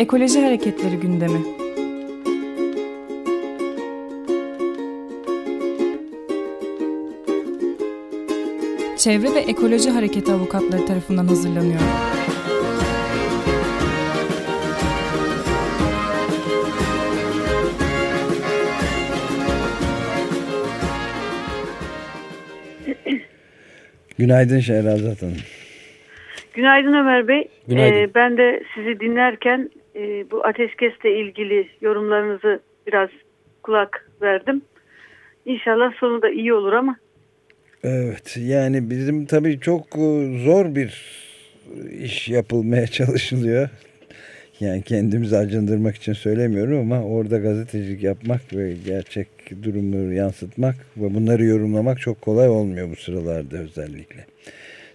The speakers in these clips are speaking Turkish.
Ekoloji Hareketleri gündemi. Çevre ve Ekoloji Hareketi avukatları tarafından hazırlanıyor. Günaydın Şehrazat Hanım. Günaydın Ömer Bey. Günaydın. Ee, ben de sizi dinlerken e, bu ateşkesle ilgili yorumlarınızı biraz kulak verdim. İnşallah sonu da iyi olur ama. Evet yani bizim tabii çok e, zor bir iş yapılmaya çalışılıyor. Yani kendimizi acındırmak için söylemiyorum ama orada gazetecilik yapmak ve gerçek durumu yansıtmak ve bunları yorumlamak çok kolay olmuyor bu sıralarda özellikle.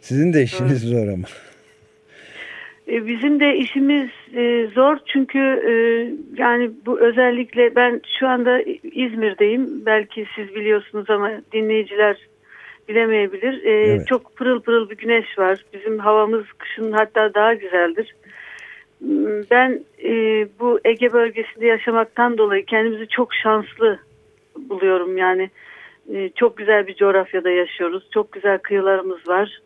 Sizin de işiniz zor ama. E, bizim de işimiz e, zor çünkü e, yani bu özellikle ben şu anda İzmir'deyim. Belki siz biliyorsunuz ama dinleyiciler bilemeyebilir. Evet. Çok pırıl pırıl bir güneş var. Bizim havamız kışın hatta daha güzeldir. Ben bu Ege bölgesinde yaşamaktan dolayı kendimizi çok şanslı buluyorum. Yani çok güzel bir coğrafyada yaşıyoruz. Çok güzel kıyılarımız var.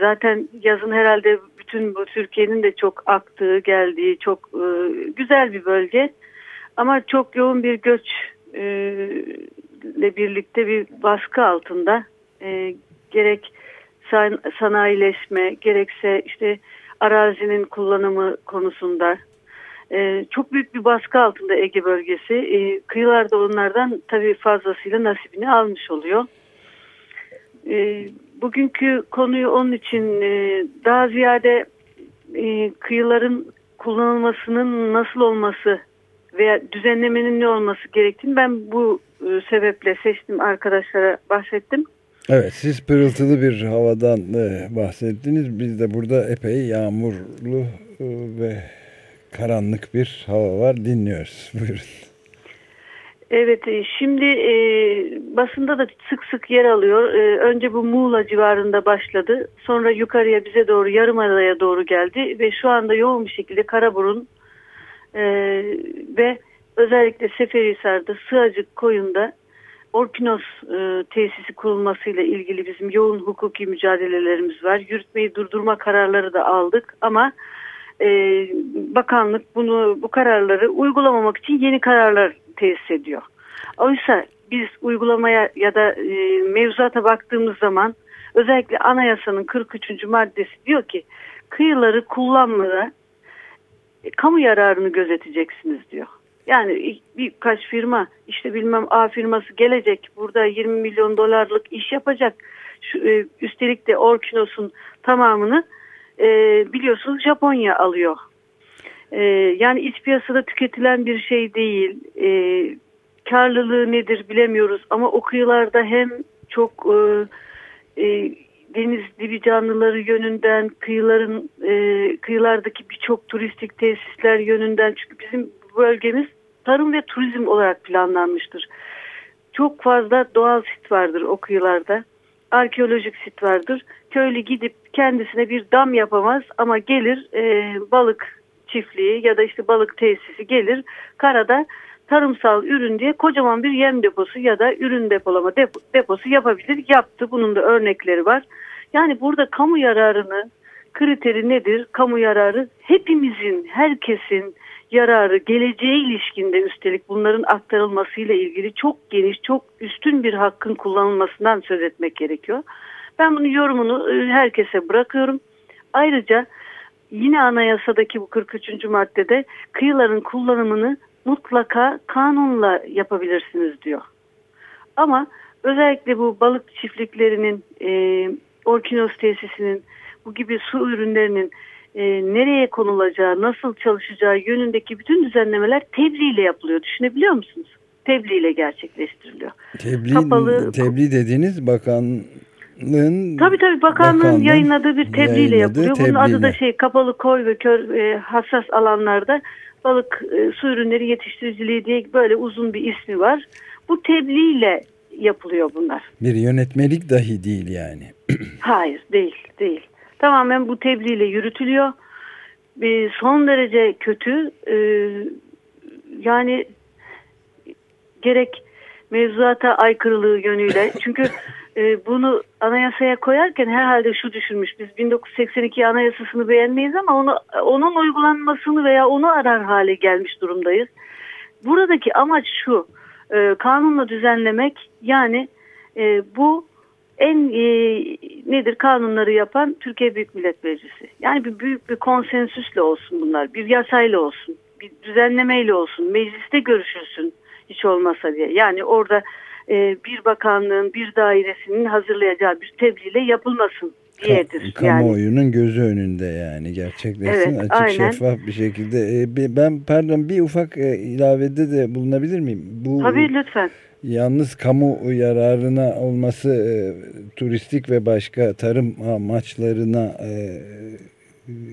Zaten yazın herhalde bütün bu Türkiye'nin de çok aktığı, geldiği çok e, güzel bir bölge. Ama çok yoğun bir göç e, ile birlikte bir baskı altında e, gerek san- sanayileşme gerekse işte arazinin kullanımı konusunda e, çok büyük bir baskı altında Ege bölgesi. E, kıyılarda onlardan tabii fazlasıyla nasibini almış oluyor. E, bugünkü konuyu onun için e, daha ziyade e, kıyıların kullanılmasının nasıl olması veya düzenlemenin ne olması gerektiğini ben bu e, sebeple seçtim arkadaşlara bahsettim. Evet siz pırıltılı bir havadan e, bahsettiniz. Biz de burada epey yağmurlu e, ve karanlık bir hava var. Dinliyoruz. Buyurun. Evet e, şimdi e, basında da sık sık yer alıyor. E, önce bu Muğla civarında başladı. Sonra yukarıya bize doğru Yarımada'ya doğru geldi. Ve şu anda yoğun bir şekilde Karaburun e, ve özellikle Seferihisar'da Sığacık Koyun'da Orkinos e, tesisi kurulmasıyla ilgili bizim yoğun hukuki mücadelelerimiz var. Yürütmeyi durdurma kararları da aldık ama e, bakanlık bunu bu kararları uygulamamak için yeni kararlar tesis ediyor. Oysa biz uygulamaya ya da e, mevzuata baktığımız zaman özellikle anayasanın 43. maddesi diyor ki kıyıları kullanmada e, kamu yararını gözeteceksiniz diyor. Yani birkaç firma işte bilmem A firması gelecek burada 20 milyon dolarlık iş yapacak. Üstelik de Orkinos'un tamamını e, biliyorsunuz Japonya alıyor. E, yani iç piyasada tüketilen bir şey değil. E, karlılığı nedir bilemiyoruz ama o kıyılarda hem çok e, e, deniz dibi canlıları yönünden kıyıların e, kıyılardaki birçok turistik tesisler yönünden çünkü bizim bölgemiz tarım ve turizm olarak planlanmıştır. Çok fazla doğal sit vardır o kıyılarda. Arkeolojik sit vardır. Köylü gidip kendisine bir dam yapamaz ama gelir e, balık çiftliği ya da işte balık tesisi gelir karada tarımsal ürün diye kocaman bir yem deposu ya da ürün depolama depo, deposu yapabilir. Yaptı. Bunun da örnekleri var. Yani burada kamu yararını kriteri nedir? Kamu yararı hepimizin, herkesin yararı geleceğe ilişkinde üstelik bunların aktarılmasıyla ilgili çok geniş, çok üstün bir hakkın kullanılmasından söz etmek gerekiyor. Ben bunun yorumunu e, herkese bırakıyorum. Ayrıca yine anayasadaki bu 43. maddede kıyıların kullanımını mutlaka kanunla yapabilirsiniz diyor. Ama özellikle bu balık çiftliklerinin, e, Orkinos tesisinin, bu gibi su ürünlerinin e, nereye konulacağı, nasıl çalışacağı yönündeki bütün düzenlemeler tebliğ ile yapılıyor. Düşünebiliyor musunuz? Tebliğ ile gerçekleştiriliyor. Tebliğ, Kapalı- tebliğ dediğiniz bakanlığın Tabii tabii bakanlığın bakanlığın yayınladığı bir tebliğ ile yayınladığı yapılıyor. Bunun adı da tebliğle. şey kapalı koy ve kör e, hassas alanlarda balık e, su ürünleri yetiştiriciliği diye böyle uzun bir ismi var. Bu tebliğ ile yapılıyor bunlar. Bir yönetmelik dahi değil yani. Hayır değil değil. Tamamen bu tebliğ ile yürütülüyor. e, son derece kötü. E, yani gerek mevzuata aykırılığı yönüyle. Çünkü e, bunu anayasaya koyarken herhalde şu düşünmüş. Biz 1982 anayasasını beğenmeyiz ama onu onun uygulanmasını veya onu arar hale gelmiş durumdayız. Buradaki amaç şu. E, kanunla düzenlemek yani e, bu en nedir kanunları yapan Türkiye Büyük Millet Meclisi. Yani bir büyük bir konsensüsle olsun bunlar. Bir yasayla olsun. Bir düzenlemeyle olsun. Mecliste görüşülsün hiç olmasa diye. Yani orada e, bir bakanlığın bir dairesinin hazırlayacağı bir tebliğle yapılmasın diyedir. Ka kamuoyunun yani. gözü önünde yani gerçekleşsin evet, açık aynen. şeffaf bir şekilde. E, ben pardon bir ufak e, ilavede de bulunabilir miyim? Bu, Tabii lütfen. Yalnız kamu yararına olması e, turistik ve başka tarım amaçlarına e,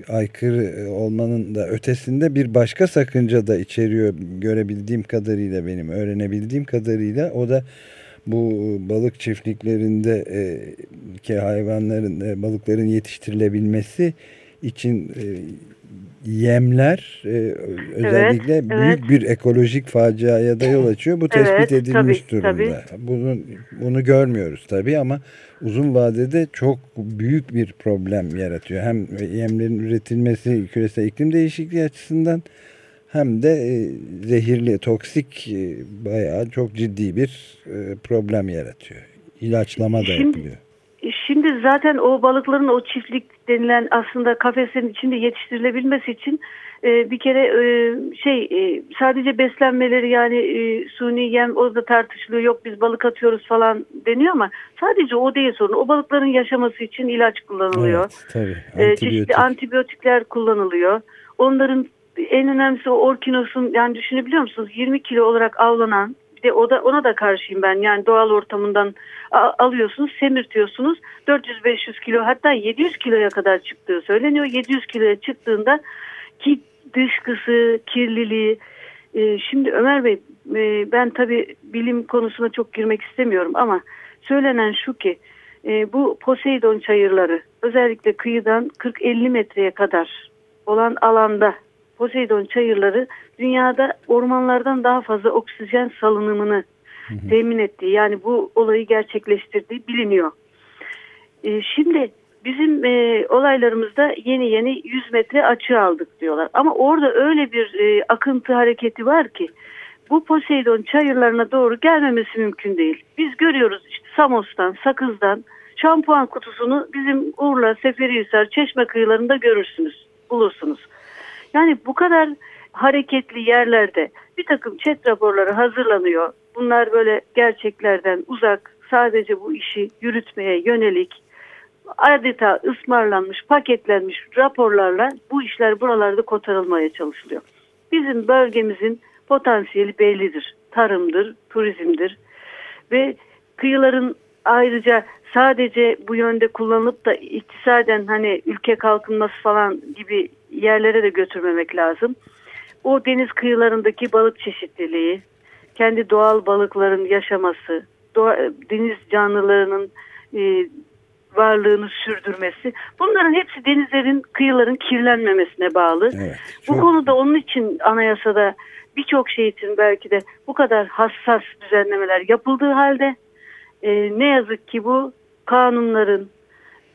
aykırı olmanın da ötesinde bir başka sakınca da içeriyor görebildiğim kadarıyla benim öğrenebildiğim kadarıyla. O da bu balık çiftliklerinde e, ki hayvanların e, balıkların yetiştirilebilmesi için e, yemler e, özellikle evet, büyük evet. bir ekolojik faciaya da yol açıyor. Bu tespit evet, edilmiş tabii, durumda. Tabii. Bunu, bunu görmüyoruz tabii ama uzun vadede çok büyük bir problem yaratıyor. Hem yemlerin üretilmesi küresel iklim değişikliği açısından hem de e, zehirli, toksik e, bayağı çok ciddi bir e, problem yaratıyor. İlaçlama da Şimdi, yapılıyor. Şimdi zaten o balıkların o çiftlik denilen aslında kafeslerin içinde yetiştirilebilmesi için e, bir kere e, şey e, sadece beslenmeleri yani e, suni yem o da tartışılıyor yok biz balık atıyoruz falan deniyor ama sadece o değil sorun. O balıkların yaşaması için ilaç kullanılıyor. Evet, tabii. E, çeşitli antibiyotikler kullanılıyor. Onların en önemlisi o orkinosun yani düşünebiliyor musunuz 20 kilo olarak avlanan de o da ona da karşıyım ben. Yani doğal ortamından alıyorsunuz, semirtiyorsunuz. 400-500 kilo hatta 700 kiloya kadar çıktığı söyleniyor. 700 kiloya çıktığında ki dışkısı, kirliliği. E, şimdi Ömer Bey e, ben tabii bilim konusuna çok girmek istemiyorum ama söylenen şu ki e, bu Poseidon çayırları özellikle kıyıdan 40-50 metreye kadar olan alanda Poseidon çayırları dünyada ormanlardan daha fazla oksijen salınımını hı hı. temin ettiği yani bu olayı gerçekleştirdiği biliniyor. E, şimdi bizim e, olaylarımızda yeni yeni 100 metre açı aldık diyorlar. Ama orada öyle bir e, akıntı hareketi var ki bu Poseidon çayırlarına doğru gelmemesi mümkün değil. Biz görüyoruz işte Samos'tan, Sakız'dan şampuan kutusunu bizim Urla, Seferihisar, Çeşme kıyılarında görürsünüz, bulursunuz. Yani bu kadar hareketli yerlerde bir takım chat raporları hazırlanıyor. Bunlar böyle gerçeklerden uzak sadece bu işi yürütmeye yönelik adeta ısmarlanmış, paketlenmiş raporlarla bu işler buralarda kotarılmaya çalışılıyor. Bizim bölgemizin potansiyeli bellidir. Tarımdır, turizmdir ve kıyıların ayrıca sadece bu yönde kullanılıp da iktisaden hani ülke kalkınması falan gibi yerlere de götürmemek lazım. O deniz kıyılarındaki balık çeşitliliği, kendi doğal balıkların yaşaması, doğa, deniz canlılarının e, varlığını sürdürmesi. Bunların hepsi denizlerin, kıyıların kirlenmemesine bağlı. Evet, çok... Bu konuda onun için anayasada birçok şey için belki de bu kadar hassas düzenlemeler yapıldığı halde e, ne yazık ki bu kanunların,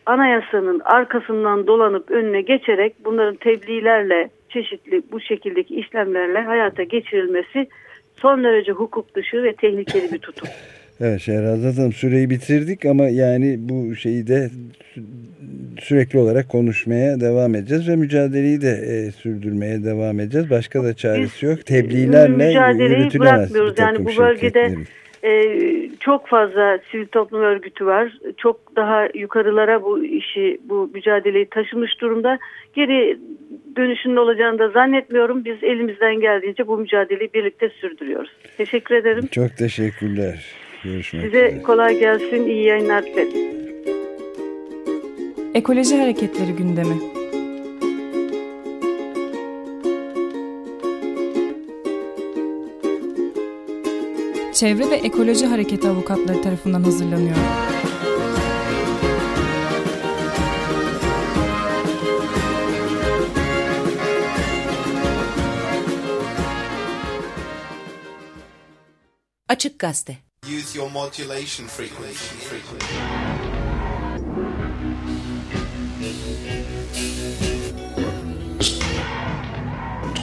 anayasanın arkasından dolanıp önüne geçerek bunların tebliğlerle çeşitli bu şekildeki işlemlerle hayata geçirilmesi son derece hukuk dışı ve tehlikeli bir tutum. Evet Şehrazat Hanım süreyi bitirdik ama yani bu şeyi de sürekli olarak konuşmaya devam edeceğiz ve mücadeleyi de e, sürdürmeye devam edeceğiz. Başka da çaresi Biz, yok. Tebliğlerle mücadeleyi bırakmıyoruz. Yani bu bölgede şirketlerin. Ee, çok fazla sivil toplum örgütü var. Çok daha yukarılara bu işi, bu mücadeleyi taşımış durumda. Geri dönüşünün olacağını da zannetmiyorum. Biz elimizden geldiğince bu mücadeleyi birlikte sürdürüyoruz. Teşekkür ederim. Çok teşekkürler. Görüşmek Size üzere. kolay gelsin. İyi yayınlar dilerim. Ekoloji Hareketleri gündemi. Çevre ve Ekoloji Hareketi avukatları tarafından hazırlanıyor. Açık Gazete Use your modulation frequency. frequency.